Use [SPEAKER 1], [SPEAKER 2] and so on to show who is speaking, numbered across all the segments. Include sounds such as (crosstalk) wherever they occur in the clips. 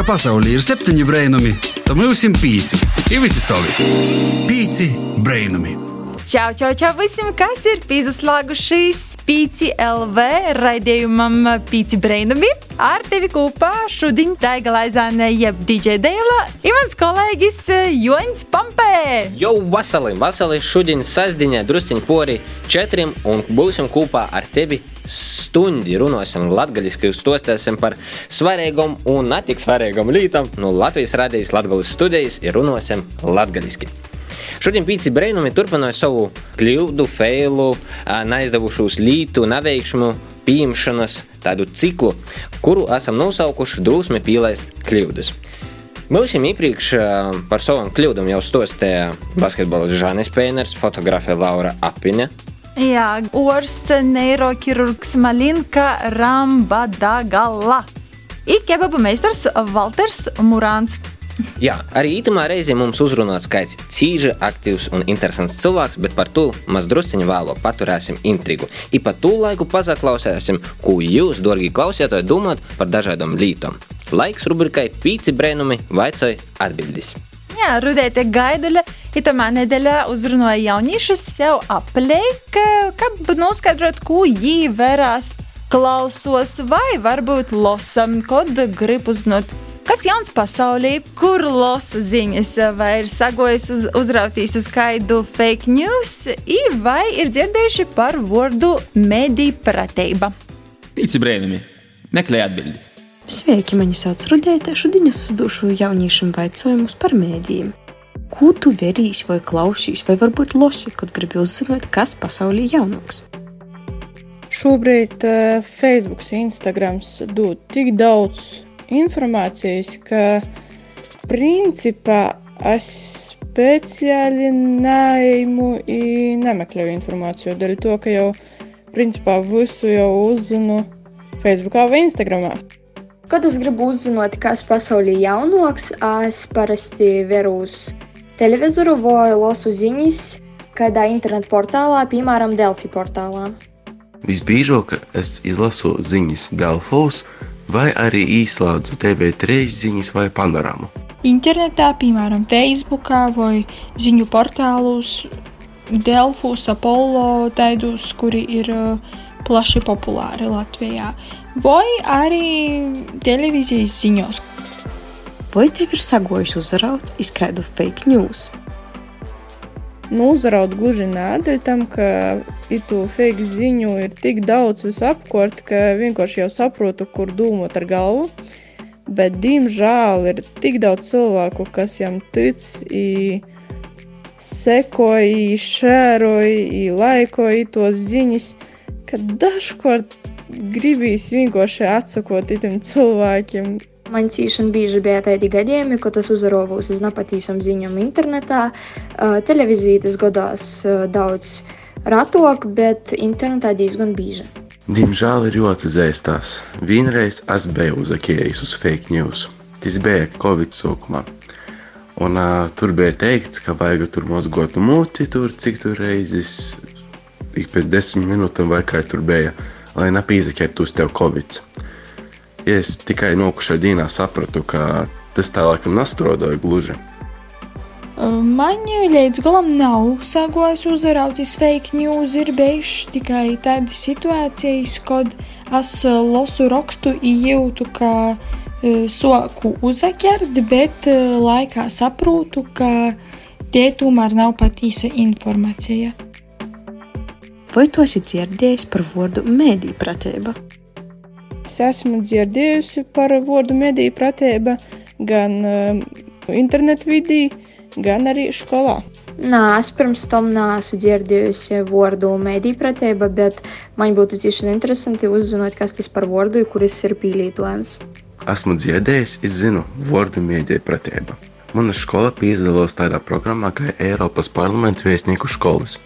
[SPEAKER 1] ka pasaulē ir septiņi brainami, tad mums ir pieci. Ir visi savi. Pieci brainami.
[SPEAKER 2] Čau, čau, čau visiem, kas ir pieslēgušies Pīci LV raidījumam Pīci Brainami. Ar tevi kopā šodien Daiga Laizāne, jeb DJ Deila, ir mans kolēģis Joņs Pampē.
[SPEAKER 3] Jau vasarī, vasarī šodien sasdiņā drusciņi pori četriem un būsim kopā ar tevi stundi runāsim latviešu, stostēsim par svarīgām un netik svarīgām lietām no Latvijas radijas Latvijas studijas ir runāsim latviešu. Šodien pīci brēnumi turpināja savu kļūdu, feilu, neizdevušos lītu, neveikšanu, pieņemšanas tādu ciklu, kuru esam nosaukuši drusmi pīlaist kļūdas. Mums jau iepriekš par savām kļūdām jau stostīja basketbols Žanis Pēners, fotografija Laura Apine.
[SPEAKER 2] Jā, orsts neiroķirurgs Malinka Rambadagala. Ir kebaba meistars Valters Murāns.
[SPEAKER 3] Jā, arī ītumā reizē mums uzrunāts skaits cīņa, aktīvs un interesants cilvēks, bet par to maz drusciņu vēlāk paturēsim intrigu. I pa to laiku pazaklausēsim, ko jūs, dārgie klausītāji, domājat par dažādām lietām. Laiks rubrikai Pīci brēnumi vaicāja atbildīs.
[SPEAKER 2] Jā, rudēta gaiduļa, itamā nedēļā uzrunāja jauniešus sev apliek, kā noskaidrot, ko jī verās klausos vai varbūt losam, kod grib uzzināt Kas jauns pasaulī, kur lasa ziņas, vai ir sagojis uz, uzrautījis uz kaidu fake news, vai ir dzirdējuši par vārdu mediju pratība?
[SPEAKER 4] Pīci brēnumi, meklē atbildi.
[SPEAKER 5] Sveiki, mani sauc Rudēta. Šodien es uzdošu jauniešiem jautājumus par mēdījiem. Ko tu verīsi vai klausīsi, vai varbūt losi, kad gribi uzzināt, kas pasaulī jaunāks?
[SPEAKER 6] Šobrīd uh, Facebook, Instagram dod tik daudz informācijas, ka principā es speciāli neaimu un nemeklēju informāciju. Dēļ to, ka jau principā visu jau uzzinu Facebookā vai Instagramā.
[SPEAKER 7] Kad es gribu uzzināt, kas pasaulī jaunāks, es parasti veru uz televizoru vai lasu ziņas kādā internetu portālā, piemēram, Delfi portālā.
[SPEAKER 8] Visbiežāk es izlasu ziņas Delfos, vai arī īslādzu TV3 ziņas vai panorāmu.
[SPEAKER 9] Internetā, piemēram, Facebook vai ziņu portālus, Delfus, Apollo, tādus, kuri ir uh, plaši populāri Latvijā, vai arī televīzijas ziņos.
[SPEAKER 5] Vai tev ir sagojis uzraut izskaidu fake news?
[SPEAKER 6] Nu, uzraut gluži nē, tam, ka itu fake ziņu ir tik daudz visapkārt, ka vienkārši jau saprotu, kur dūmot ar galvu. Bet, diemžēl, ir tik daudz cilvēku, kas jam tic, sekoja, šēroja, laikoja tos ziņas, ka dažkārt gribīs vienkārši atsakot itam cilvēkiem.
[SPEAKER 7] Man cīņā bieži bija tādi gadījumi, kad es uzrauvos uz nepatīkamu ziņām internetā. Televīzija tas gadās daudz ratok, bet internetā diezgan bieži.
[SPEAKER 8] Diemžēl ir jāatzīstās. Vienreiz es biju uzakējis uz fake news. Tas bija Covid sākumā. Un, uh, tur bija teikts, ka vajag tur mazgot muti, tur cik tur reizes, ik pēc desmit minūtēm vai kā tur bija, lai nepīzakētu uz tevi Covid es tikai nokušā dienā sapratu, ka tas tā laikam nastrodoja gluži.
[SPEAKER 9] Man līdz galam nav sagojis uzrauties fake news, ir bijušas tikai tādas situācijas, kad es lasu rakstu ījūtu, ka soku uzakert, bet laikā saprotu, ka tie tomēr nav patīsa informācija.
[SPEAKER 5] Vai tu esi dzirdējis par vārdu mēdī pratība?
[SPEAKER 6] Es esmu dzirdējusi par vārdu mediju pratība gan uh, internetu vidī, gan arī skolā.
[SPEAKER 7] Nē, es pirms tam neesmu dzirdējusi vārdu mediju pratība, bet man būtu tieši interesanti uzzināt, kas tas par vārdu, kuris ir pielietojams.
[SPEAKER 8] Esmu dzirdējis, es zinu vārdu mediju pratība. Mana skola piedalās tādā programmā kā Eiropas parlamenta viesnieku skolas.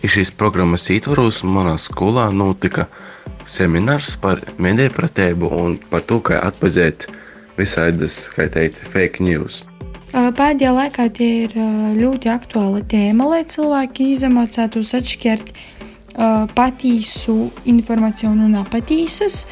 [SPEAKER 8] Ja šīs programmas ietvaros manā skolā notika seminārs par mediju un par to, kā atpazīt visādas, kā teikt, fake news.
[SPEAKER 9] Pēdējā laikā tie ir ļoti aktuāla tēma, lai cilvēki izemocētos atšķirt patīsu informāciju un nepatīsas.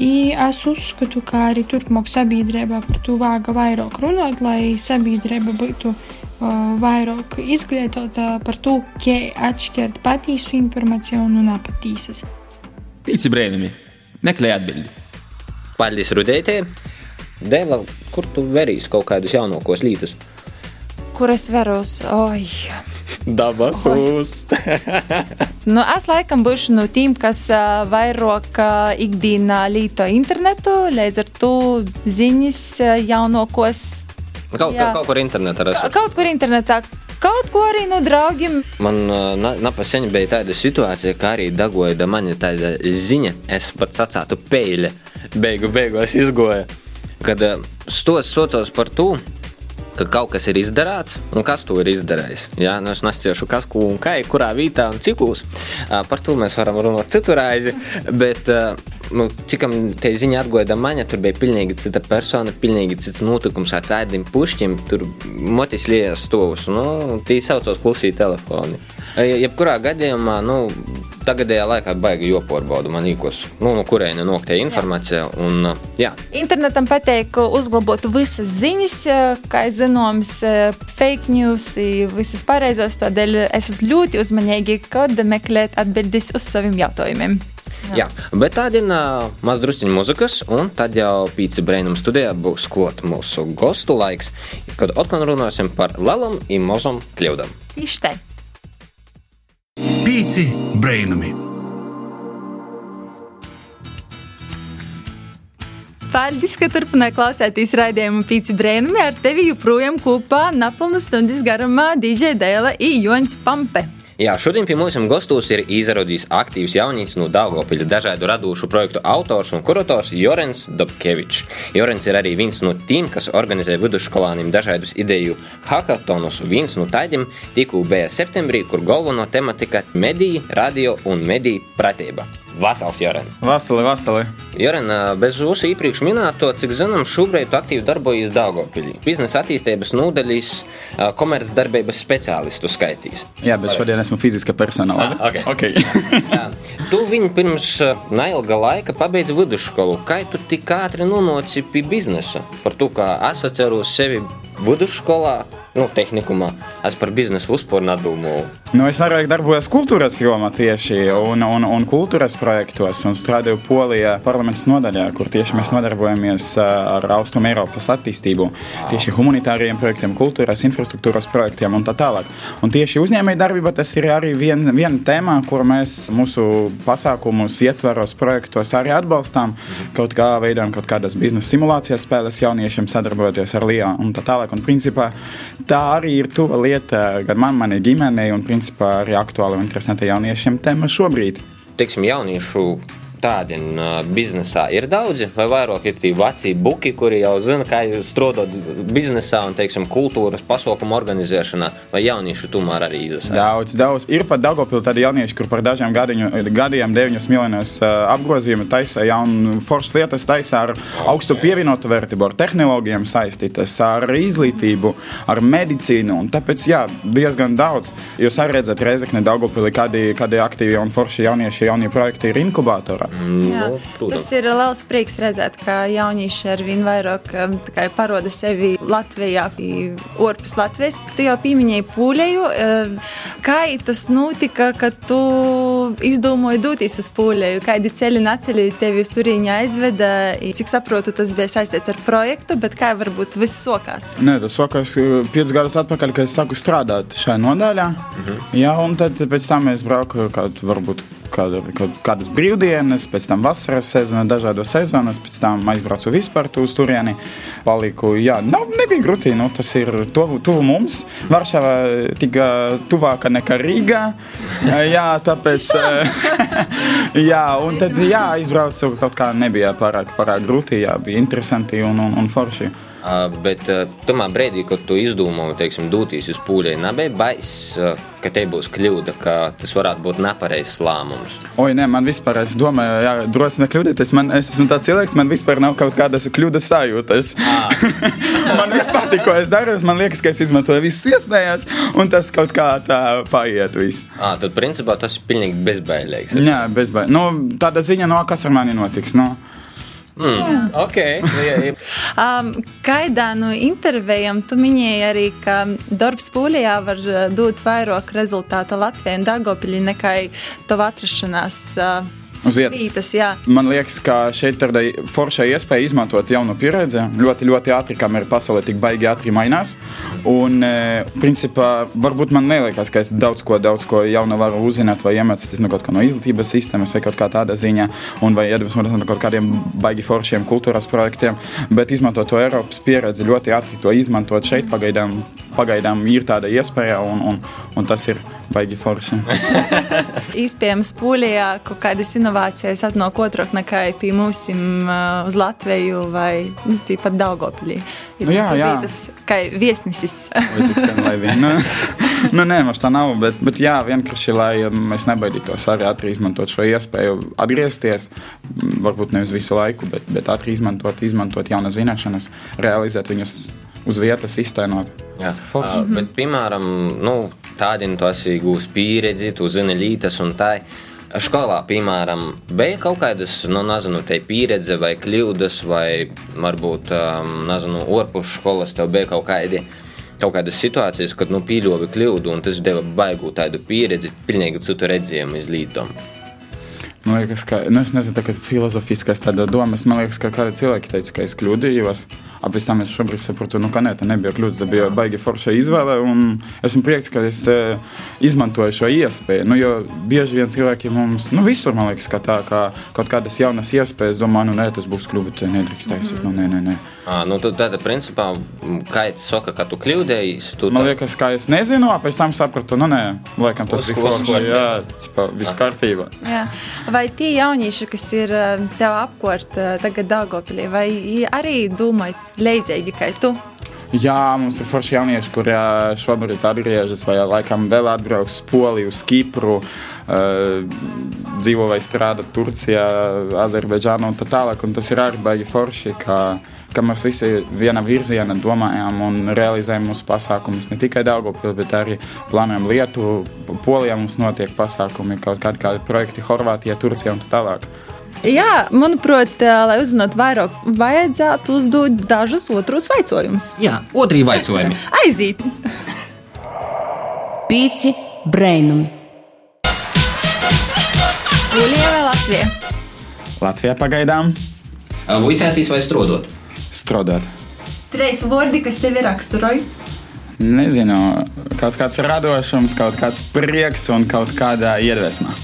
[SPEAKER 9] I es uzskatu, ka arī turpmāk sabiedrībā par to vāga vairāk runāt, lai sabiedrība būtu uh, vairāk izglītota par to, kā atšķirt patīsu informāciju un apatīsas.
[SPEAKER 4] Pīci brēnumi. Meklē atbildi.
[SPEAKER 3] Paldies, Rudētē! Dēlā, kur tu verīsi kaut kādus jaunākos lītus?
[SPEAKER 2] Kur es veros? Oi!
[SPEAKER 3] Dabas uz! (laughs)
[SPEAKER 2] Nu, es laikam būšu no tiem, kas uh, vairāk uh, ikdienā lieto internetu, līdz ar to ziņas uh, jaunākos.
[SPEAKER 3] Kaut,
[SPEAKER 2] Jā.
[SPEAKER 3] kaut kur internetā esmu.
[SPEAKER 2] Kaut kur internetā, kaut ko arī no draugiem.
[SPEAKER 3] Man uh, napaseņa bija tāda situācija, ka arī dagoja da mani tāda ziņa, es pat sacātu peile, beigu beigās izgoja, kad uh, stos sociāls par to, ka kaut kas ir izdarīts un kas to ir izdarījis. Jā, nu es nesciešu, kas, ko un kā, kurā vietā un cikos. Uh, par to mēs varam runāt citu reizi, bet uh, nu, cikam te ziņa atgoja maņa, tur bija pilnīgi cita persona, pilnīgi cits notikums ar tādiem pušķiem, tur motis liejas stovus, nu, tī saucos klusī telefoni. Uh, Jebkurā gadījumā, nu, tagadējā laikā baigi joporbaudu man īkos, nu, no kurēna noktē informācija, un, jā,
[SPEAKER 2] Internetam patīk uzlabot visas ziņas, eh, kā zināms, eh, fake news, visas pareizos. Tādēļ esat ļoti uzmanīgi, kad meklējat atbildes uz saviem jautājumiem.
[SPEAKER 3] Jā, bet tāda ir maz drusciņa muzikas, un tad jau pīci brēnum studijā būs klāt mūsu gostu laiks, kad atkal runāsim par lielām un mazām kļūdām.
[SPEAKER 2] Tieši tā.
[SPEAKER 1] Pīci brainami.
[SPEAKER 2] Paldies, ka turpināt klausēties raidījumu Pīci Brēnumi. Ar tevi joprojām kopā napilnas stundas garumā DJ Dēla i Joņs Pampe.
[SPEAKER 3] Jā, šodien pie mums gastos ir izrādījis aktīvs jaunīts no Dāngopļa dažādu radošu projektu autors un kurators Jorens Dobkevičs. Jorens ir arī viens no tiem, kas organizē vidusskolāniem dažādus ideju hackathonus. Viens no tādiem tikko bija septembrī, kur galveno tematika - mediji, radio un mediju pratība. Vasals, Joren!
[SPEAKER 10] Vasali, vasali.
[SPEAKER 3] Joren, bez jūsu iepriekš minēto, cik zinām, šobrīd aktīvi darbojies Dāngopļā. Biznesa attīstības nodaļas komercdarbības speciālistu skaitīs.
[SPEAKER 10] Jā, bet šodien esmu fiziska persona. labi?
[SPEAKER 3] Ah, ok.
[SPEAKER 10] okay. (laughs)
[SPEAKER 3] Jā. Tu viņu pirms neilga laika pabeidzi vidusskolu. Kā tu tik ātri nonāci pie biznesa? Par to, kā atceros sevi vidusskolā, nu, tehnikumā. Es par biznesu vispār nedomāju.
[SPEAKER 10] Nu, es vairāk darbojos kultūras jomā tieši un, un, un kultūras projektos un strādāju Polijā parlamentas nodaļā, kur tieši mēs nodarbojamies ā, ar Austrum Eiropas attīstību, tieši humanitāriem projektiem, kultūras infrastruktūras projektiem un tā tālāk. Un tieši uzņēmēja darbība tas ir arī viena vien tēma, kur mēs mūsu pasākumus ietveros projektos arī atbalstām. Kaut kā veidojam kaut kādas biznesa simulācijas spēles jauniešiem sadarbojoties ar LIA un tā tālāk. Un principā tā arī ir tuva lieta gan man, manai ģimenei un principā arī aktuāla un interesanta jauniešiem tēma šobrīd.
[SPEAKER 3] Teiksim, jauniešu tādi uh, biznesā ir daudzi, vai vairāk ir tie veci buki, kuri jau zina, kā strādāt biznesā un, teiksim, kultūras pasaukumu organizēšanā, vai jaunieši tomēr arī izsaka?
[SPEAKER 10] Daudz, daudz. Ir pat Dārgopilsā tādi jaunieši, kur par dažiem gadiņu, gadiem, 9 miljonus uh, apgrozījumu taisa jaunu foršas lietas, taisa ar augstu pievienotu vērtību, ar tehnoloģijām saistītas, ar izglītību, ar medicīnu. Tāpēc, jā, diezgan daudz. Jūs arī redzat, Reizekne, Dārgopilsā, kādi, kādi aktīvi un forši jaunieši, jaunie projekti ir inkubatorā.
[SPEAKER 2] Jā,
[SPEAKER 3] Nu,
[SPEAKER 2] tas ir liels prieks redzēt, ka jaunieši ar vien vairāk um, parāda sevi Latvijā, ārpus Latvijas. Tu jau pieminēji pūlēju. um, Kā tas notika, kad tu izdomāji doties uz pūlēju? Kādi ceļi naceļi tevi uz turieni aizveda? Cik saprotu, tas bija saistīts ar projektu, bet kā varbūt viss sokās?
[SPEAKER 10] Nē, tas sākās uh, piecus gadus atpakaļ, kad es sāku strādāt šajā nodaļā. Jā, un tad pēc tam es braucu kaut varbūt. Kāda, kaut kādas brīvdienas, pēc tam vasaras sezona, dažādos sezonos, pēc tam aizbraucu vispār uz turieni. Paliku, jā, nav, nebija grūti, nu, tas ir tuvu, tuvu mums. Varšava tika tuvāka nekā Rīgā. (laughs) Jā, tāpēc, (laughs) jā, un tad, jā, aizbraucu kaut kā nebija pārāk, pārāk grūti, jā, bija interesanti un, un, un forši.
[SPEAKER 3] Bet tomēr brīdī, kad tu izdomāji, teiksim, doties uz pūļiem, bailes, uh, ka te būs kļūda, ka tas varētu būt nepareizs lēmums.
[SPEAKER 10] Oi, nē, man vispār, es domāju, jā, drosme kļūdīties. Man, es esmu tāds cilvēks, man vispār nav kaut kādas kļūdas sajūtas. (laughs) man vispār patīk, ko es daru. Man liekas, ka es izmantoju visas iespējas, un tas kaut kā tā paiet. Viss.
[SPEAKER 3] À, tad, principā, tas ir pilnīgi bezbailīgs.
[SPEAKER 10] Jā, bezbail. Nu, tāda ziņa, no kas ar mani notiks. Nu.
[SPEAKER 3] Mm, ok.
[SPEAKER 2] Um, Kaidā no intervijām tu minēji arī, ka darbs Polijā var uh, dot vairāk rezultātu Latvijai un Dagopiļai nekā tavu atrašanās. Uh,
[SPEAKER 10] Uz vietas.
[SPEAKER 2] Vītas, jā.
[SPEAKER 10] Man liekas, ka šeit ir forša iespēja izmantot jaunu pieredzi. Ļoti, ļoti ātri, kamēr pasaule tik baigi ātri mainās. Un, e, principā, varbūt man neliekas, ka es daudz ko, daudz ko jaunu varu uzzināt vai iemācīties no kaut kā no izglītības sistēmas vai kaut kā tāda ziņā, un vai iedvesmoties no kaut kādiem baigi foršiem kultūras projektiem. Bet izmantot to Eiropas pieredzi ļoti ātri, to izmantot šeit pagaidām, pagaidām ir tāda iespēja, un, un, un tas ir baigi forši. (laughs)
[SPEAKER 2] Iespējams, Polijā kaut kādas inovācijas atnāk otrāk nekā pie mums uh, uz Latviju vai nu, tīpat Daugopilī.
[SPEAKER 10] Nu, jā, jā.
[SPEAKER 2] Tas kā viesnesis.
[SPEAKER 10] Nu, (laughs) nu, nē, mums tā nav, bet, bet jā, vienkārši, lai mēs nebaidītos arī ātri izmantot šo iespēju atgriezties, varbūt nevis visu laiku, bet, bet ātri izmantot, izmantot jaunas zināšanas, realizēt viņas uz vietas, iztainot.
[SPEAKER 3] Jā, uh, bet, piemēram, nu, tādiem tu esi gūs pieredzi, tu zini lītas un tā. Skolā, piemēram, bija kaut kādas, nu, nezinu, te pieredze vai kļūdas, vai varbūt, um, nezinu, ārpus skolas tev bija kaut kādi. Kaut kādas situācijas, kad nu, pieļāvi kļūdu, un tas deva baigu tādu pieredzi, pilnīgi citu redzējumu izlītam.
[SPEAKER 10] Man liekas, ka nu, es nezinu, tā filozofiskais domas. Man liekas, ka kādi cilvēki teica, ka es kļūdījos. Pēc tam es šobrīd saprotu, nu, ka nē, tā nebija kļūda. Tā bija baigi forša izvēle. Esmu priecīgs, ka es e, izmantoju šo iespēju. Nu, jo bieži vien cilvēki mums, nu, visur man liekas, ka tā kā kaut kādas jaunas iespējas, domā, nu, nē, tas būs kļūda, nedrīkst taisīt. Mm -hmm. nu, nē, nē, nē.
[SPEAKER 3] À, nu, tad, tad, principā, kā jau saka, ka tu kļūdījies, tu
[SPEAKER 10] man liekas, ka es nezinu, pēc tam sapratu, nu, nē, laikam tas bija forši. Jā, cipa, viss kārtībā.
[SPEAKER 2] Jā. Vai tie jaunieši, kas ir tev apkārt tagad Dāngopilī, vai arī domāju līdzīgi kā tu?
[SPEAKER 10] Jā, mums ir forši jaunieši, kuriem šobrīd atgriežas, vai laikam vēl atbrauks uz Poliju, uz Kipru, uh, dzīvo vai strādā Turcijā, Azerbaidžānā un tā tālāk. Un tas ir arī baigi forši, ka, ka mēs visi viena virziena domājam un realizējam mūsu pasākumus. Ne tikai Daugopilī, bet arī plānojam Lietuvu, Polijā mums notiek pasākumi, kaut kādi, kādi projekti Horvātijā, Turcijā un tā tālāk.
[SPEAKER 2] Jā, manuprāt, lai uzzinātu vairāk, vajadzētu uzdot dažus otrus jautājumus.
[SPEAKER 1] Jā, otrī jautājumi.
[SPEAKER 2] Aiziet!
[SPEAKER 11] Pīci brainumi.
[SPEAKER 2] Polijā vai Latvijā?
[SPEAKER 10] Latvijā pagaidām.
[SPEAKER 1] Vicētīs vai strādāt?
[SPEAKER 10] Strādāt.
[SPEAKER 2] Trīs vārdi, kas tevi raksturoja.
[SPEAKER 10] Nezinu, kaut kāds radošums, kaut kāds prieks un kaut kādā iedvesmā.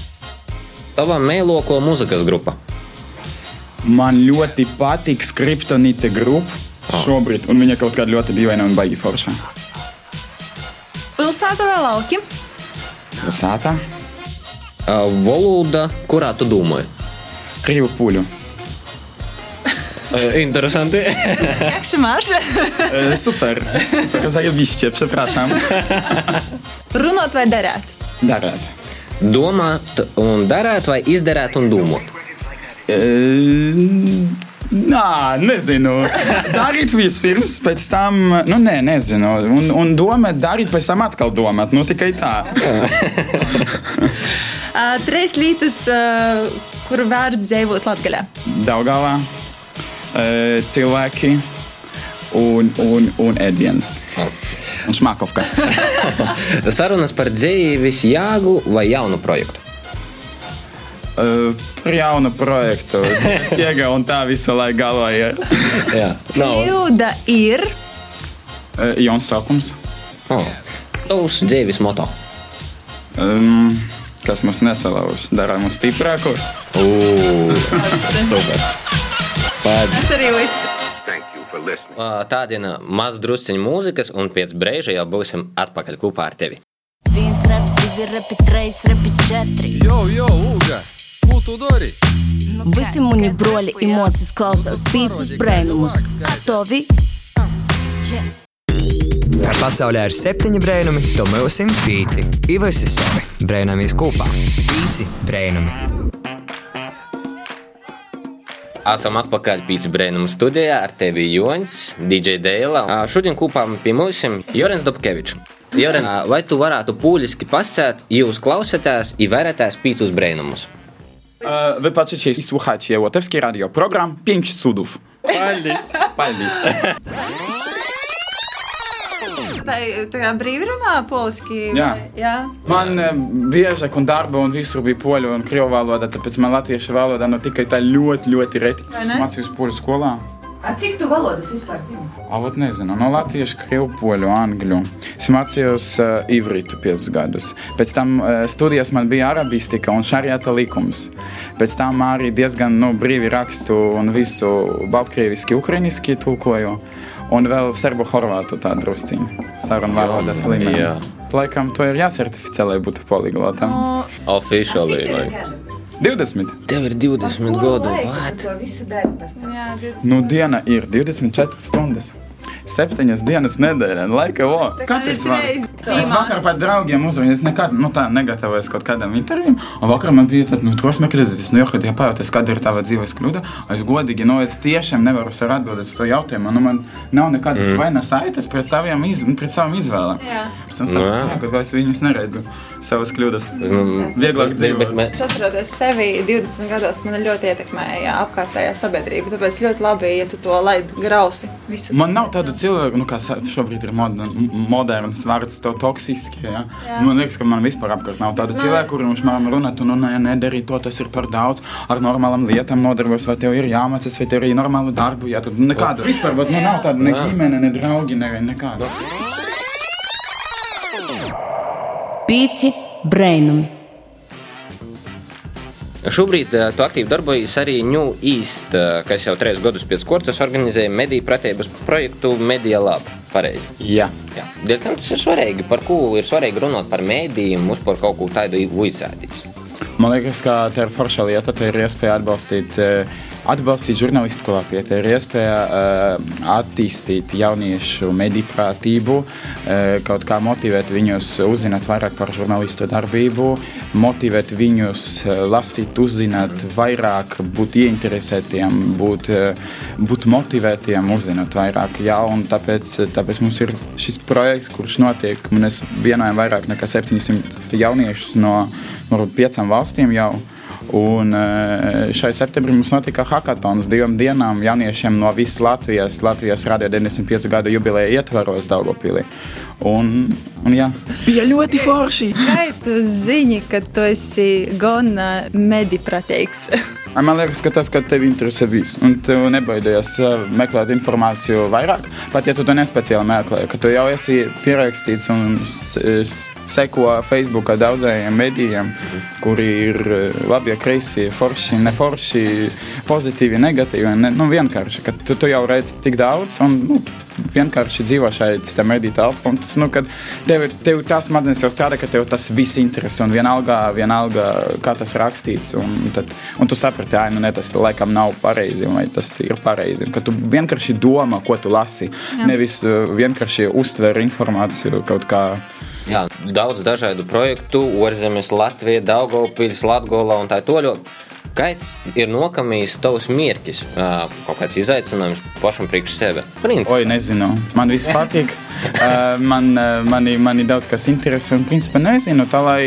[SPEAKER 3] Tava mēloko mūzikas grupa.
[SPEAKER 10] Man ļoti patīk skriptonīte grupa oh. šobrīd, un viņa kaut kāda ļoti dīvaina un baigi forša.
[SPEAKER 2] Pilsēta vai lauki?
[SPEAKER 10] Pilsēta.
[SPEAKER 3] Uh, valoda, kurā tu domā?
[SPEAKER 10] Krievu puļu.
[SPEAKER 3] Interesanti.
[SPEAKER 2] Jak się masz?
[SPEAKER 10] super, super, zajebiście, przepraszam.
[SPEAKER 2] Runāt vai darēt?
[SPEAKER 10] Darēt.
[SPEAKER 3] Domāt un darīt, vai izdarīt un domāt?
[SPEAKER 10] E, Nā, nezinu. Darīt vispirms, pēc tam, nu, nē, nezinu. Un, un domāt, darīt, pēc tam atkal domāt. Nu, tikai tā. (laughs)
[SPEAKER 2] uh, trīs lietas, uh, kur vērts dzīvot Latvijā.
[SPEAKER 10] Daugavā, uh, cilvēki un, un, un ēdiens. Un šmakovka. (laughs)
[SPEAKER 3] Sarunas par dzīves jāgu vai jaunu projektu?
[SPEAKER 10] Uh, par jaunu projektu. Es iegāju (laughs) un tā visu laiku galvā ir.
[SPEAKER 3] Jā,
[SPEAKER 2] Kļūda ir.
[SPEAKER 10] Uh, Jauns sākums.
[SPEAKER 3] Oh. Tavs dzīves moto.
[SPEAKER 10] Um, kas mums nesalauž, dara mums stiprākos.
[SPEAKER 3] Super.
[SPEAKER 2] Tas arī viss.
[SPEAKER 3] Tāda ir maz drusciņa mūzikas, un pēc brīža jau būsim atpakaļ kopā ar tevi.
[SPEAKER 11] Viens reps, divi repi, trīs repi, četri.
[SPEAKER 12] Jo, jo, Uga! Ko tu dari?
[SPEAKER 11] Visi muni broļi i mūsis klausās pīcis brainumus. Gatavi?
[SPEAKER 13] Kā pasaulē ir septiņi brainumi, to mēs esam pīci. Ivas ir savi brainamies kopā. Pīci brainumi.
[SPEAKER 3] Esam atpakaļ Pīcis Brēnuma studijā ar tevi Joņš, DJ Dēlā. Šodien kopā pie mums ir Jorens Dobkevičs. Joren, vai tu varētu pūliski pasakāt, jūs klausāties, ir vērtētājs Pīcis Brēnumus?
[SPEAKER 10] Wy patrzycie i słuchacie Łotewskiej Radio, program 5 cudów.
[SPEAKER 3] Paldies!
[SPEAKER 10] Paldies! (laughs)
[SPEAKER 2] Vai tā kā brīvi runā poliski?
[SPEAKER 10] Jā.
[SPEAKER 2] Jā.
[SPEAKER 10] Man e, biežāk un darba un visur bija poļu un krievu valoda, tāpēc man latviešu valoda nu tikai tā ļoti, ļoti reti. Mācījos poļu skolā.
[SPEAKER 2] A cik tu valodas vispār zini?
[SPEAKER 10] A, vot nezinu, no latviešu, krievu, poļu, angļu. Es mācījos uh, ivritu 5 gadus. Pēc tam uh, studijās man bija arabistika un šariata likums. Pēc tam arī diezgan nu, brīvi rakstu un visu baltkrieviski, ukrainiski tulkoju. Un vēl serbu horvātu tādu drusciņu. Sarunu valodas
[SPEAKER 3] Jā.
[SPEAKER 10] līmenī. Laikam to ir jācertificē, lai būtu poliglotam.
[SPEAKER 3] Oficiāli. vai?
[SPEAKER 10] 20.
[SPEAKER 3] Tev ir 20 gadu.
[SPEAKER 2] To visu dari pēc tam. Jā, 20.
[SPEAKER 10] Nu, diena ir 24 stundas. Septiņas dienas nedēļā, laika vo. Katrs var. Es vakar pat draugiem uzzvanīju, es nekad nu, tā negatavojos kaut kādam intervijam. Un vakar man bija tāds, nu, tos meklēties, nu, kad jāpajautājas, kāda ir tava dzīves kļūda. Es godīgi, nu, es tiešām nevaru sev atbildēt uz to jautājumu. Nu, man nav nekādas
[SPEAKER 3] Mm.
[SPEAKER 10] vainas saites pret saviem, iz, pret savām izvēlēm.
[SPEAKER 2] Jā.
[SPEAKER 10] Es kaut kā es viņus neredzu, savas kļūdas.
[SPEAKER 3] Mm,
[SPEAKER 10] Vieglāk dzīvot.
[SPEAKER 2] Es atceros sevi 20 gados, man ļoti ietekmēja apkārtējā sabiedrība. Tāpēc ļoti labi, ja tu to laidi grausi. Visu.
[SPEAKER 10] Man nav tādu cilvēku, nu, kā šobrīd ir mod, moderns vārds, to toksiski. Ja?
[SPEAKER 2] Jā.
[SPEAKER 10] Nu, man liekas, ka man vispār apkārt nav tādu
[SPEAKER 2] Nē.
[SPEAKER 10] cilvēku, kuriem viņš man runā, tu nu, ne, nedari to, tas ir par daudz. Ar normālām lietām nodarbos, vai tev ir jāmācās, vai tev ir normāla darba. Ja? Tad nekāda vispār, bet nu, nav tāda ne
[SPEAKER 3] Jā.
[SPEAKER 10] ģimene, ne draugi, ne nekāda.
[SPEAKER 11] Pieci brainumi.
[SPEAKER 3] Šobrīd eh, tu aktīvi darbojies arī New East, eh, kas jau trīs gadus pēc kārtas organizēja mediju pratības projektu Media Lab. Pareizi.
[SPEAKER 10] Jā.
[SPEAKER 3] Jā. Dēļ tam tas ir svarīgi. Par ko ir svarīgi runāt par mēdījiem, uz par kaut ko tādu uicētīs.
[SPEAKER 10] Man liekas, ka tā ir forša lieta. Tā ir iespēja atbalstīt, eh, atbalstīt žurnālistiku Latvijā. Tā ir iespēja uh, attīstīt jauniešu mediprātību, uh, kaut kā motivēt viņus uzzināt vairāk par žurnālistu darbību, motivēt viņus uh, lasīt, uzzināt vairāk, būt ieinteresētiem, būt, uh, būt motivētiem, uzzināt vairāk. Jā, un tāpēc, tāpēc mums ir šis projekts, kurš notiek. Mēs vienojam vairāk nekā 700 jauniešus no, no piecām valstīm jau. Un eh, šai septembrī mums notika hackathons divām dienām jauniešiem no visas Latvijas. Latvijas radio 95 gadu jubileja ietvaros Daugopilī. Un, un jā, bija ļoti forši.
[SPEAKER 2] Vai tu zini, ka tu esi gan medipratīgs?
[SPEAKER 10] Man liekas, ka tas, ka tev interesē viss, un tu nebaidies uh, meklēt informāciju vairāk, pat ja tu to nespeciāli meklē, ka tu jau esi pierakstīts un s- seko Facebookā daudzajiem medijiem, kuri ir uh, labi, kreisi, forši, neforši, pozitīvi, negatīvi. Ne, nu, vienkārši, ka tu, tu jau redzi tik daudz, un nu, vienkārši dzīvo šajā citā mediju telpā. Tas, nu, kad tev, ir- tev tas smadzenes jau strādā, ka tev tas viss interesē, un vienalga, vienalga kā tas rakstīts, un, tad, un tu saprati, ka nu, ne, tas laikam nav pareizi, vai tas ir pareizi. Ka tu vienkārši domā, ko tu lasi,
[SPEAKER 3] Jā.
[SPEAKER 10] nevis uh, vienkārši uztver informāciju kaut kā.
[SPEAKER 3] Jā, daudz dažādu projektu, ārzemes, Latvija, Daugopils, Latgola un tā toļo. Kāds ir nokamījis tavs mērķis, kaut kāds izaicinājums pašam priekš sevi?
[SPEAKER 10] Oi, nezinu. Man viss patīk. Man, mani, mani daudz kas interesē. Un, principā, nezinu, tā lai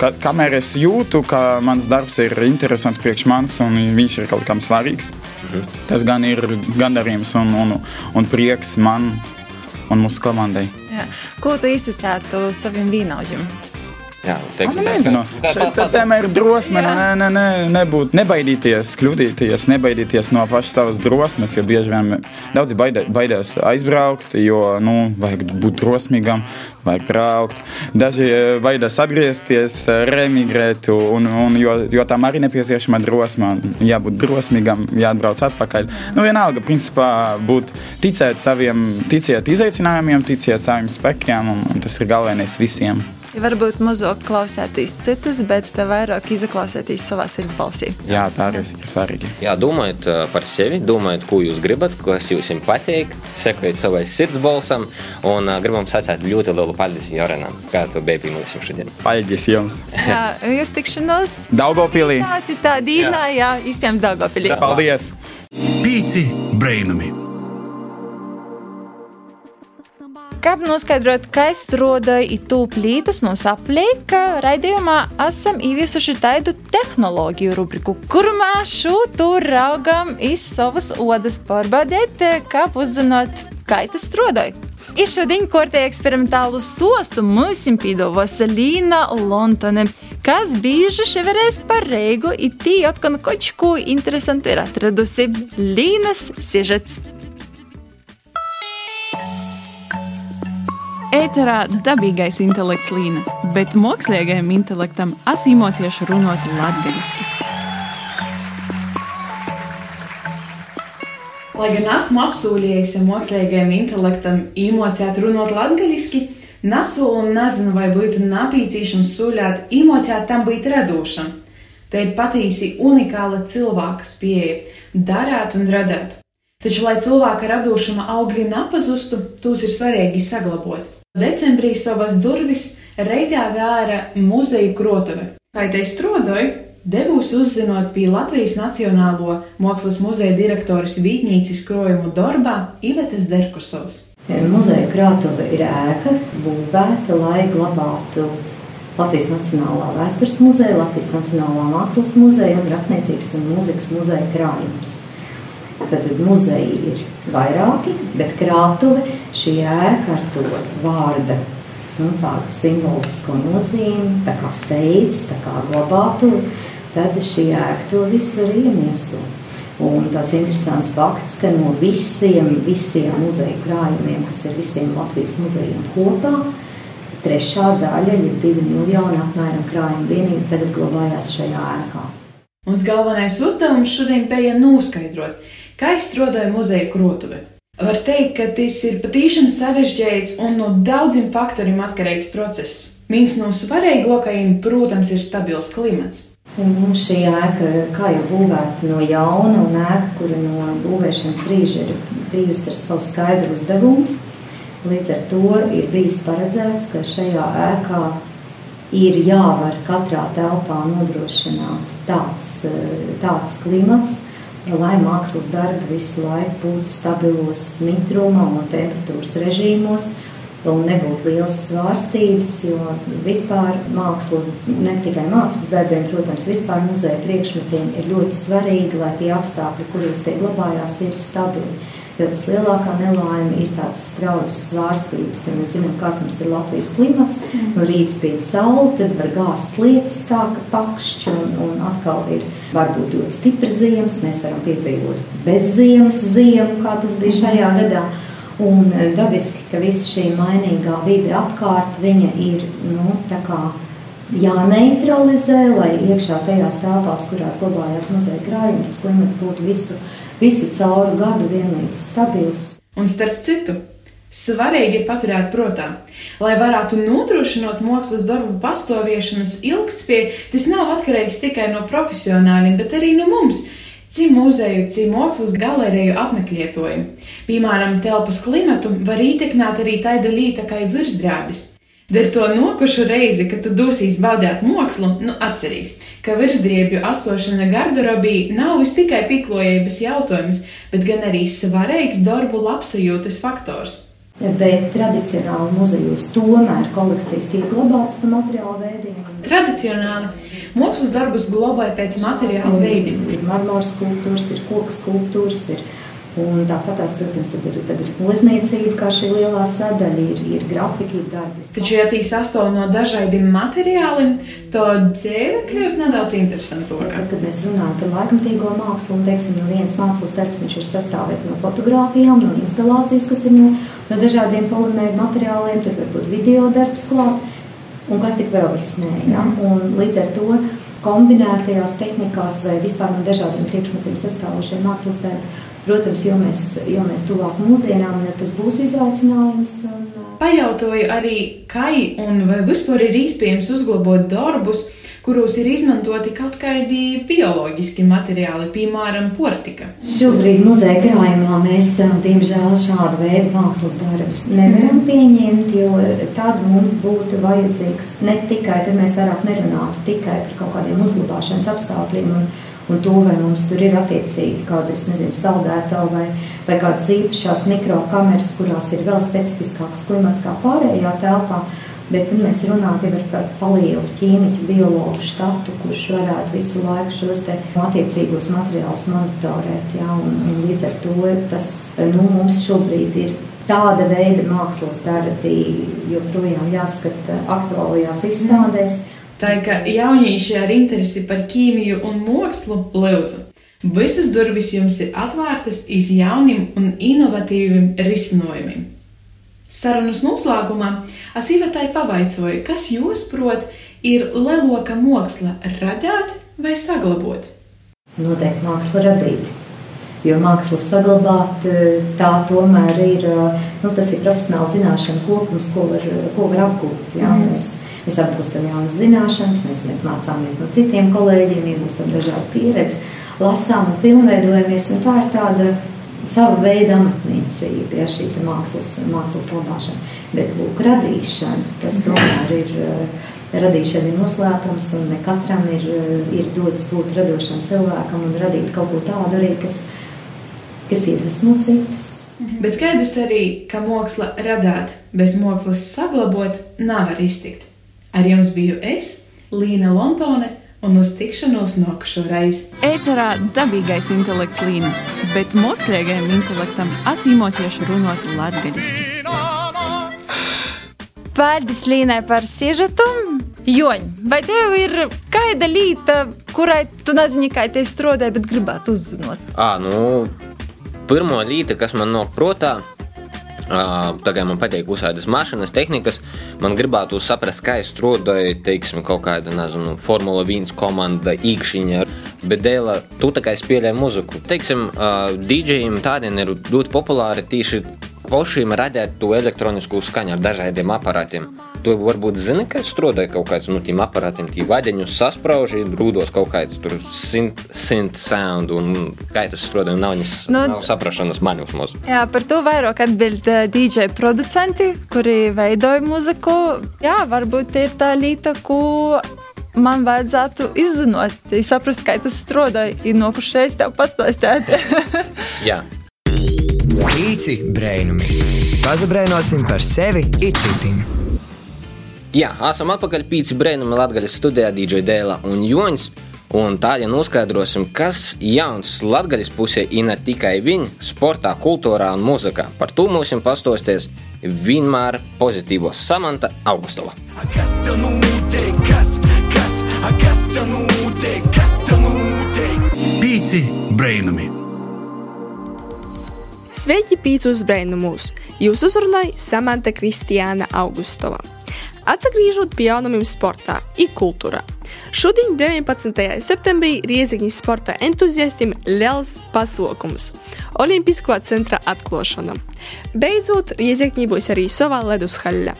[SPEAKER 10] ka, kamēr es jūtu, ka mans darbs ir interesants priekš manis un viņš ir kaut kam svarīgs, tas gan ir gandarījums un, un, un prieks man un mūsu komandai.
[SPEAKER 2] Jā. Ko tu izsacētu saviem vīnaudžiem?
[SPEAKER 3] Jā,
[SPEAKER 10] Nu, nezinu, šeit tā tēma ir drosme. Ne, ne, ne, nebūt, nebaidīties, kļūdīties, nebaidīties no pašas savas drosmes. Jo bieži vien daudzi baidē, baidās aizbraukt, jo nu, vajag būt drosmīgam, vajag braukt. Daži eh, baidās atgriezties, eh, remigrēt, un, un, jo, jo tam arī nepieciešama drosme. Jābūt drosmīgam, jāatbrauc atpakaļ. Nu, vienalga, principā, būt ticēt saviem, ticēt izaicinājumiem, ticēt saviem spēkiem, un tas ir galvenais visiem.
[SPEAKER 2] Varbūt mazāk klausēties citus, bet vairāk izklausēties savā sirds balsī.
[SPEAKER 10] Jā, tā arī ir svarīgi.
[SPEAKER 3] Jā, domājiet ā, par sevi, domājiet, ko jūs gribat, kas jums patīk, sekojiet savai sirds balsam. Un uh, gribam sacīt ļoti lielu paldies Jorenam, kā tu biji pie mums šodien.
[SPEAKER 10] Paldies jums!
[SPEAKER 2] Jā, jūs tikšanos
[SPEAKER 10] Daugopilī.
[SPEAKER 2] Tā citā dīnā, jā, iespējams Daugopilī.
[SPEAKER 10] Paldies!
[SPEAKER 1] Pīci brainami!
[SPEAKER 2] Kā noskaidrot, kā strādāja itu plītas mums apliek, raidījumā esam ieviesuši tādu tehnoloģiju rubriku, kur mēs šo tur raugam iz savas odas pārbaudīt, kā uzzinot, kā tas strādāja. Ir šodien kortē eksperimentālu stostu mums pīdovos Līna Lontone, kas bieži ševerēs par reigu, it tī atkal kaut ko interesantu ir atradusi. Līnas sižets.
[SPEAKER 14] Ēterā dabīgais intelekts līna, bet mākslīgajam intelektam asimocieši runāt latgaļiski. Lai gan esmu apsūlījis, ja mākslīgajam intelektam īmocēt runāt latgaļiski, nesolu un nezinu, vai būtu nepieciešams sūļāt īmocēt tam būt radošam. Tā ir patiesi unikāla cilvēka spēja darīt un radīt. Taču, lai cilvēka radošuma augļi nepazustu, tos ir svarīgi saglabāt. Decembrī savas durvis Reigā vēra muzeja krotuve. Kā te strādāju, devos uzzinot pie Latvijas Nacionālo mākslas muzeja direktoras Vītņīcas krojumu darbā Ivetes Derkusovs.
[SPEAKER 15] Muzeja krātuve ir ēka, būvēta, lai glabātu Latvijas Nacionālā vēstures muzeja, Latvijas Nacionālā mākslas muzeja un Rakstniecības un mūzikas muzeja krājumus. Tad muzeji ir vairāki, bet krātuve šī ēka ar to vārda nu, tādu simbolisko nozīmi, tā kā seivs, tā kā glabātuve, tad šī ēka to visu arī iemieso. Un tāds interesants fakts, ka no visiem, visiem muzeja krājumiem, kas ir visiem Latvijas muzejiem kopā, trešā daļa, ja divi miljoni apmēram krājuma vienību, tagad glabājās šajā ēkā.
[SPEAKER 14] Mums galvenais uzdevums šodien bija noskaidrot, Kā izstrādāja muzeja krotuve? Var teikt, ka tas ir patīkami sarežģīts un no daudziem faktoriem atkarīgs process. Viens no svarīgākajiem, protams, ir stabils klimats.
[SPEAKER 15] Un šī ēka, kā jau būvēta no jauna, un ēka, kura no būvēšanas brīža ir bijusi ar savu skaidru uzdevumu, līdz ar to ir bijis paredzēts, ka šajā ēkā ir jāvar katrā telpā nodrošināt tāds, tāds klimats, lai mākslas darbi visu laiku būtu stabilos mitruma un temperatūras režīmos un nebūtu liels svārstības, jo vispār mākslas, ne tikai mākslas darbiem, protams, vispār muzeja priekšmetiem ir ļoti svarīgi, lai tie apstākļi, kuros tie glabājās, ir stabili. Jo vislielākā nelaime ir tādas straujas svārstības. Ja mēs zinām, kāds mums ir Latvijas klimats, mm. no rīta spīd saule, tad var gāzt lietas tā, ka pakšķi un, un atkal ir varbūt ļoti stipras ziemas. Mēs varam piedzīvot bez ziemas ziemu, kā tas bija šajā gadā. Un e, dabiski, ka visa šī mainīgā vide apkārt, viņa ir, nu, tā kā jāneutralizē, lai iekšā tajās telpās, kurās glabājās muzeja krājumi, tas klimats būtu visu visu cauru gadu vienlīdz stabils.
[SPEAKER 14] Un starp citu, svarīgi ir paturēt prātā, lai varētu nodrošināt mākslas darbu pastāviešanas ilgspēju, tas nav atkarīgs tikai no profesionāļiem, bet arī no mums. Cik muzeju, cik mākslas galeriju apmeklētoju. Piemēram, telpas klimatu var ietekmēt arī tāda lieta kā virsdrābis. Dar to nokušu reizi, kad tu dosīs baudīt mākslu, nu atcerīs, ka virsdriebju astošana garderobī nav vis tikai piklojības jautājums, bet gan arī svarīgs darbu labsajūtas faktors.
[SPEAKER 15] Bet tradicionāli muzejos tomēr kolekcijas tiek glabātas pa materiālu veidiem.
[SPEAKER 14] Tradicionāli mākslas darbus glabāja pēc materiāla veidiem.
[SPEAKER 15] Ir marmora skulptūras, ir koks skulptūras, ir Un tāpat, tās, protams, tad ir, tad ir glezniecība, kā šī lielā sadaļa, ir, ir grafika, ir darbs.
[SPEAKER 14] Taču, ja tīs sastāv no dažādiem materiāliem, tad dzīve kļūst nedaudz interesantāka.
[SPEAKER 15] Tad, kad mēs runājam par laikmatīgo mākslu, un teiksim, no viens mākslas darbs viņš ir sastāvēt no fotografijām, no instalācijas, kas ir no, no dažādiem polimēru materiāliem, tad varbūt video darbs klāt, un kas tik vēl nē. Ja? Un līdz ar to kombinētajās tehnikās vai vispār no dažādiem priekšmetiem sastāvošiem mākslas darbi Protams, jo mēs, jo mēs tuvāk mūsdienām, tas būs izaicinājums. Un...
[SPEAKER 14] Pajautāju arī, kā un vai vispār ir iespējams uzglabāt darbus, kuros ir izmantoti kaut kādi bioloģiski materiāli, piemēram, portika.
[SPEAKER 15] Šobrīd muzeja krājumā mēs, diemžēl, šādu veidu mākslas darbus nevaram pieņemt, jo tad mums būtu vajadzīgs ne tikai, tad mēs vairāk nerunātu tikai par kaut kādiem uzglabāšanas apstākļiem un, to, vai mums tur ir attiecīgi kāda, es nezinu, saldētā vai, vai kādas īpašās mikrokameras, kurās ir vēl specifiskāks klimats kā pārējā telpā. Bet nu, mēs runājam par palielu ķīmiķu, biologu štatu, kurš varētu visu laiku šos attiecīgos materiālus monitorēt. Ja, un, un līdz ar to tas nu, mums šobrīd ir tāda veida mākslas darbi, joprojām jāskata aktuālajās izstādēs.
[SPEAKER 14] Tā ka jaunieši ar interesi par ķīmiju un mākslu lūdzu. Visas durvis jums ir atvērtas iz jauniem un inovatīviem risinājumiem. Sarunas noslēgumā es Ivetai pavaicoju, kas jūs prot ir leloka māksla radīt vai saglabāt?
[SPEAKER 15] Noteikti māksla radīt. Jo mākslas saglabāt, tā tomēr ir, nu, tas ir profesionāls zināšanu kopums, ko var, ko var apgūt. Jā, mm. Mēs, apgūstam jaunas zināšanas, mēs, mēs mācāmies no citiem kolēģiem, iegūstam dažādu pieredzi, lasām un pilnveidojamies, un tā ir tāda sava veida amatniecība, ja šī mākslas, mākslas labāšana. Bet lūk, radīšana, tas tomēr ir, eh, radīšana ir noslēpums un ne katram ir, eh, ir dots būt radošam cilvēkam un radīt kaut ko tādu arī, kas, kas iedvesmo citus.
[SPEAKER 14] Bet skaidrs arī, ka māksla radāt bez mākslas saglabāt nav var iztikt. Ar jums biju es, Līna Lontone un uz tikšanos nākušo reizi.
[SPEAKER 2] Ēterā dabīgais intelekts līna, bet mākslīgajam intelektam asimotieši runāt latgaļiski. Paldies Līnai par sižetu! Joņ, vai tev ir kāda lieta, kurai tu nezini, kā te strādāji, bet gribētu uzzināt?
[SPEAKER 3] À, nu, pirmā lieta, kas man nāk prātā, Tagad man patīk uzsākt mašīnas tehnikas. Man gribētu saprast, kā es strādāju, teiksim, kaut kāda, nezinu, Formula 1 komanda, īkšķiņa. Bet dēļ tu tā kā spēlē muziku. Teiksim, DJiem tādiem ir ļoti populāri tieši pašiem radīt to elektronisku skaņu ar dažādiem aparātiem. Tu varbūt zini, ka strādāja kaut kāds no nu, tiem aparātiem, tie vadeņus sasprāži, rūdos kaut kāds tur synth, sound, un kā tas strādāja, nav, nis, nu, nav saprašanas manis mūs.
[SPEAKER 2] Jā, par to vairāk atbild DJ producenti, kuri veidoja muziku. Jā, varbūt ir tā līta, ko man vajadzētu izzināt, saprast, kā tas strādāja, ir nokušreiz tev pastāstīt. (laughs)
[SPEAKER 3] Jā.
[SPEAKER 13] Pīci brēnumi. Pazabrēnosim par sevi un citiem.
[SPEAKER 3] Jā, esam atpakaļ pīci brēnumi Latgaļas studijā DJ Dēla un Joņs. Un ja noskaidrosim, kas jauns Latvijas pusē ir ne tikai viņa sportā, kultūrā un mūzikā. Par to mums ir pastosties vienmēr pozitīvo Samanta Augustova. Kas tev notiek? Kas, kas, kas tev notiek? Kas tev
[SPEAKER 1] notiek? Pīci brēnumi!
[SPEAKER 9] Sveiki, pīcis brēnumos! Jūs uzrunāja Samanta Kristiāna Augustova. Atgriežot pie jaunumiem sportā, ir kultūrā. Šodien, 19. septembrī, Riezikņas sporta entuziastiem liels pasākums - Olimpisko centra atklāšana. Beidzot, Riezikņī būs arī sava ledushaļa.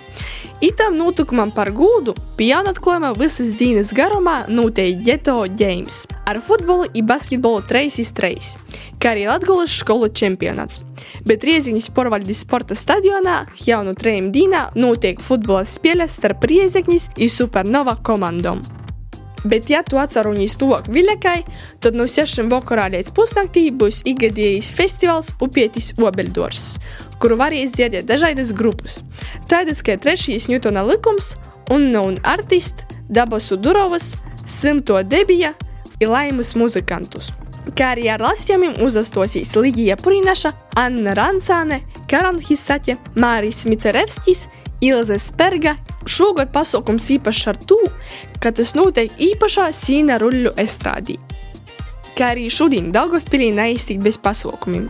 [SPEAKER 9] Itam notikumam par gūdu pie jaunatklājuma visas dienas garumā notiek Geto Games ar futbolu un basketbolu 3x3, kā arī Latvijas skolu čempionāts. Bet Rieziņas porvaļģis sporta stadionā jaunu trījiem dienā notiek futbola spēles starp Rieziņas un Supernova komandām. Bet, ja tu atceries to viļakai, tad no 6 vakarā līdz pusnaktī būs ikgadējis festivāls Upietis Obeldors, kuru varēs dziedāt dažādas grupas. Tādas kā trešais Newtona likums, Unknown Artist, Dabasu Durovas, Simto Debija un Laimas muzikantus. Lasījumiem uzastosīs Ligija Purinaša, Anna Rancāne, Karan Hisaķe, Māris Micerevskis, Ilze Sperga. Šogad pasākums īpašs ar to, ka tas notiek īpašā sīna ruļļu estrādī. Kā arī šodien Daugavpilī neiztikt bez pasākumiem.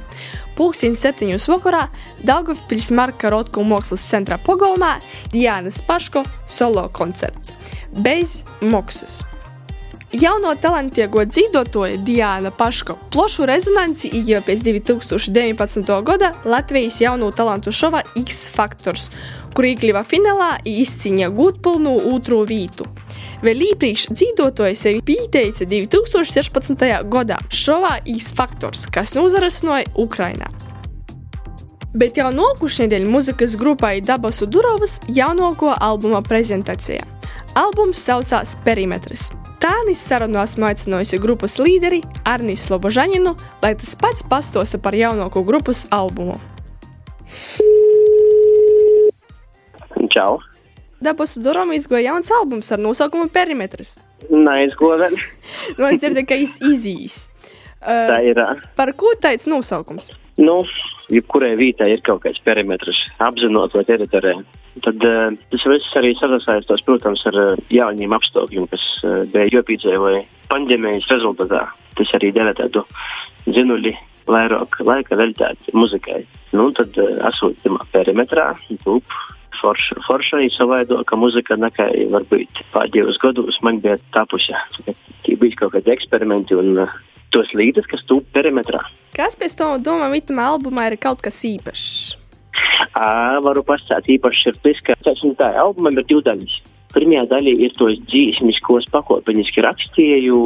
[SPEAKER 9] Pulksten septiņos vakarā Daugavpils Marka Rotko mākslas centrā Pogolmā Diānas Paško solo koncerts bez maksas. Jauno talantīgo dzīvotoja Diana Paško plašu rezonanci ieguva pēc 2019. gada Latvijas jauno talantu šova X Factors, kur iekļuva finālā un izcīnīja gūtpilnu otro vietu. Vēl iepriekš dzīvotoja sevi pieteica 2016. gadā šovā X Factors, kas nozarasnoja Ukrainā. Bet jau nākošais nedēļa muzikas grupai Dabasu Durovas jaunāko albuma prezentācijā. Albums saucās Perimetrs.
[SPEAKER 16] Tānis sarunā esmu aicinājusi grupas līderi Arnijas Slobožaninu, lai tas pats pastosta par jaunāko grupas albumu.
[SPEAKER 17] Čau!
[SPEAKER 16] Dabas durām izgoja jauns albums ar nosaukumu Perimetrs.
[SPEAKER 17] Neizgoda. (laughs)
[SPEAKER 16] Nu, es dzirdēju, ka viņš izīs.
[SPEAKER 17] Tā ir.
[SPEAKER 16] Par ko tāds nosaukums?
[SPEAKER 17] Nu, jebkurai vītai ir kaut kāds perimetrs, apzināti vai teritorija. Tad uh, tas viss arī sasaistās, protams, ar uh, jauniem apstākļiem, kas uh, bija jāpiedzīvoja pandēmijas rezultātā. Tas arī deva tādu dzinuļi vairāk laika veltīt muzikai. Nu, tad uh, esot tajā perimetrā, tūp, forša, forša ir savaidoka muzika, nekā varbūt pēdējos gados man bija tapusi. Tie bija kaut kādi eksperimenti un uh, tos līdzekļus, kas tūp perimetrā.
[SPEAKER 16] Kas pēc tam domā, vitam albumā ir kaut kas īpašs?
[SPEAKER 17] Ā, varu īpaši ir tas, ka tā albumam ir divi daļas. Pirmā daļa ir tos dzīsmis, ko es pakopeniski rakstīju.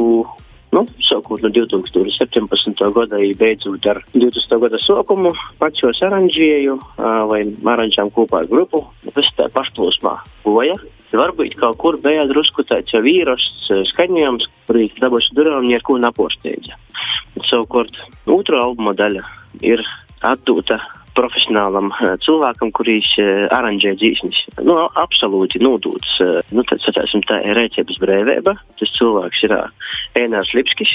[SPEAKER 17] Nu, sākot no 2017. gada, beidzot ar 20. gada sākumu, pats jau aranžēju ā, vai aranžējām kopā ar grupu. Viss tā pašplūsmā goja. Varbūt kaut kur bija drusku tāds jau vīruss skaņojums, kurī dabūšu durām neko naposteidza. Savukārt, otrā albuma daļa ir atdota profesionālam eh, cilvēkam, kurš uh, aranžē dzīsnis. Nu, absolūti nodūts. Uh, nu, tad, satāsim, tā ir rēcības brīvība. Tas cilvēks ir Ēnārs Lipskis,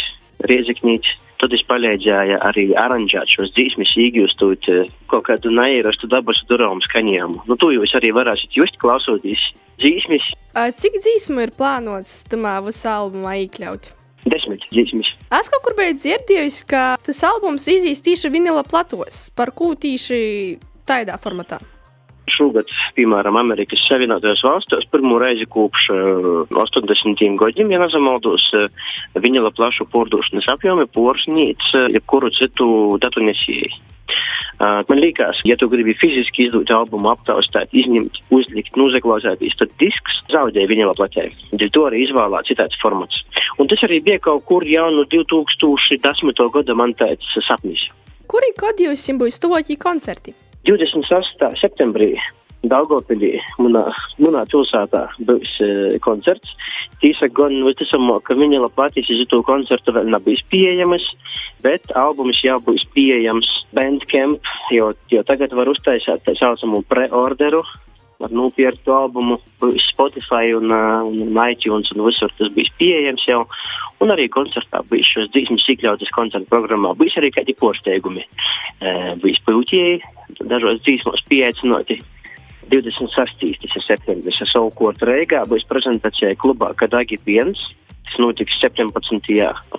[SPEAKER 17] Rieziknīts. Tad es palīdzēju arī aranžēt šos dzīsmis, iegūstot kaut kādu neierastu dabas durām skaņojumu. Nu, to jūs arī varēsiet just klausoties dzīsmis.
[SPEAKER 16] Cik dzīsmu ir plānots tamā visā albumā iekļaut?
[SPEAKER 17] Desmit dzīsmis.
[SPEAKER 16] Es kaut kur biju dzirdējusi, ka tas albums izīs tieši vinila platos. Par ko tieši tādā formatā?
[SPEAKER 17] Šogad, piemēram, Amerikas Savienotajās valstīs pirmo reizi kopš uh, 80. gadiem, ja nezamaldos, uh, viņa plašu pārdošanas apjomi porcelāns, uh, jebkuru citu datu nesēju. Uh, man liekas, ja tu gribi fiziski izdot albumu, aptaustīt, izņemt, uzlikt, nozaklausēties, tad disks zaudēja viņa platē. Dēļ to arī izvēlēts citāds formats. Un tas arī bija kaut kur jau no 2010. gada man tāds sapnis.
[SPEAKER 16] Kuri kad jūs būs tuvākie koncerti?
[SPEAKER 17] 26. septembrī Daugopilī, manā, manā pilsētā, būs uh, koncerts. Tīsa gan visticamāk, ka viņa lapātīs uz to koncertu vēl nav bijis pieejamas, bet albums jau būs pieejams Bandcamp, jo, jo tagad var uztaisīt tā saucamu preorderu. Ar nopirktu albumu, būs Spotify un, uh, un iTunes, un visur tas bija pieejams jau. Un arī koncertā bija šos dzīsmas iekļautas koncerta programmā. Bija arī kādi porsteigumi. Uh, bija pūtieji, dažos dzīsmos pieaicinoti. 26. tas ir septembris. Es savukārt Reigā būs prezentācijā klubā Kadagi Piens. Tas notiks 17.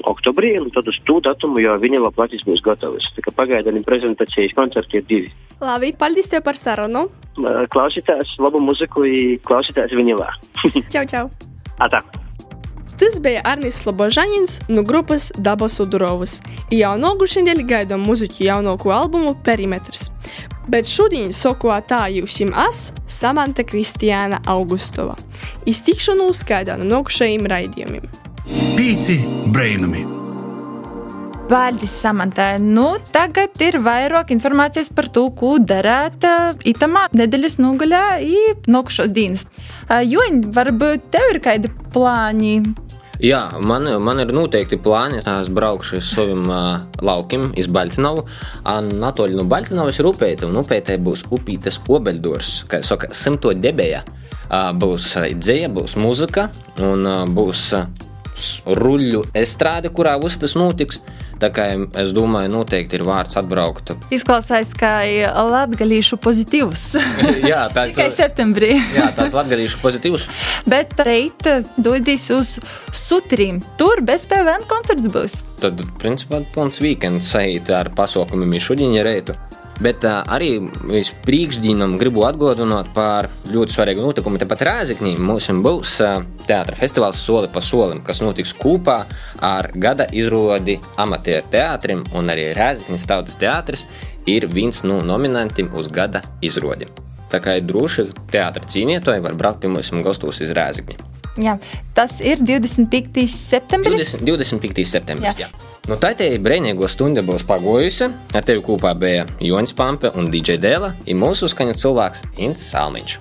[SPEAKER 17] oktobrī, un tad uz to datumu jau viņa lapas būs gatavs. Pagaidām prezentācijas koncerti ir divi.
[SPEAKER 16] Labi, paldies tev par sarunu.
[SPEAKER 17] Klausītājs labu muziku, klausītājs viņilā. (laughs)
[SPEAKER 16] Čau, čau!
[SPEAKER 17] Atā!
[SPEAKER 16] Tas bija Arnijas Slobožanins no grupas Dabas Udurovas. Jau nogušajā nedēļā gaidām muziķu jaunāko albumu Perimetrs. Bet šodien sokā tā jūs es, Samanta Kristiāna Augustova. Iztikšanu uzskaidā no nogušajiem raidījumiem.
[SPEAKER 1] Pīci brainami!
[SPEAKER 2] Paldies, Samantā. Nu, tagad ir vairāk informācijas par to, ko darāt itamā nedēļas nogaļā, īpnokušos dienas. Joņ, varbūt tev ir kādi plāni?
[SPEAKER 3] Jā, man, man ir noteikti plāni. Es braukšu uz saviem uh, laukiem, iz Baltinovu. Natoļi no Baltinovas ir upēta, un upētē būs upītas obeļdors, kā saka, simto debēja. Uh, būs uh, dzēja, būs muzika un uh, būs uh, ruļļu estrāde, kurā viss tas notiks. Tā kā es domāju, noteikti ir vārds atbraukt.
[SPEAKER 2] Izklausās kā latgadījušu pozitīvs. (laughs)
[SPEAKER 3] Jā, tāds
[SPEAKER 2] Tikai septembrī.
[SPEAKER 3] Jā, tāds latgadījušu pozitīvs. (laughs)
[SPEAKER 2] Bet reit dodīs uz sutrīm. Tur bez PVN koncerts būs.
[SPEAKER 3] Tad, principā, pilns weekends saīt ar pasaukumiem šodien reitu. Bet uh, arī priekšdīnam gribu atgādināt par ļoti svarīgu notikumu. Tepat Rēzaknī mums būs uh, teātris festivāls Soli pa solim, kas notiks kopā ar gada izrādi amatieru teātrim, un arī Rēzaknis tautas teātris ir viens no nominantiem uz gada izrādi. Tā kā ir droši teātris cīnītāji, var braukt pie mums gastos uz Rēzakni.
[SPEAKER 2] Jā, tas ir 25. septembris.
[SPEAKER 3] 20, 25. septembris. Jā. Jā. Nu, tā te brīvīgo stunda būs pagojusi. Ar tevi kopā bija Joņš Pampe un DJ Dēla, un mūsu skaņu cilvēks Ints Salmiņš.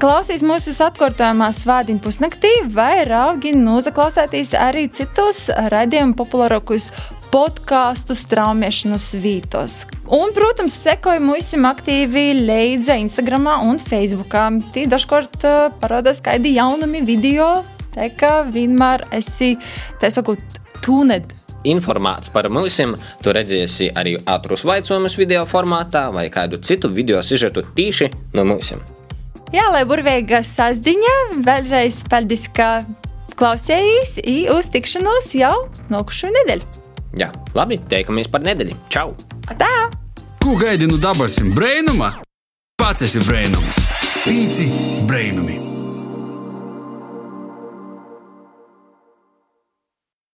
[SPEAKER 2] klausīs mūsu atkārtojumā Svētdienu pusnaktī, vai raugi nozaklausēties arī citos raidījumu populārākos podkāstu straumēšanas vītos. Un, protams, sekoju mums aktīvi līdzi Instagram un Facebook. Tī dažkārt uh, parādās kādi jaunumi video, tā kā vienmēr esi, tā sakot, tūned
[SPEAKER 3] informēts par mums, tu redzēsi arī ātrus vaicojumus video formātā vai kādu citu video sižetu tieši no mums.
[SPEAKER 2] Jā, lai burvīga sasdiņa, vēlreiz paldies, ka klausījāties, un uz tikšanos jau nākušo nedēļu.
[SPEAKER 3] Jā, labi, teikamies par nedēļu. Čau!
[SPEAKER 2] Tā!
[SPEAKER 1] Ko gaidi no dabasim brēnuma? Pats esi brēnums! Pīci brēnumi!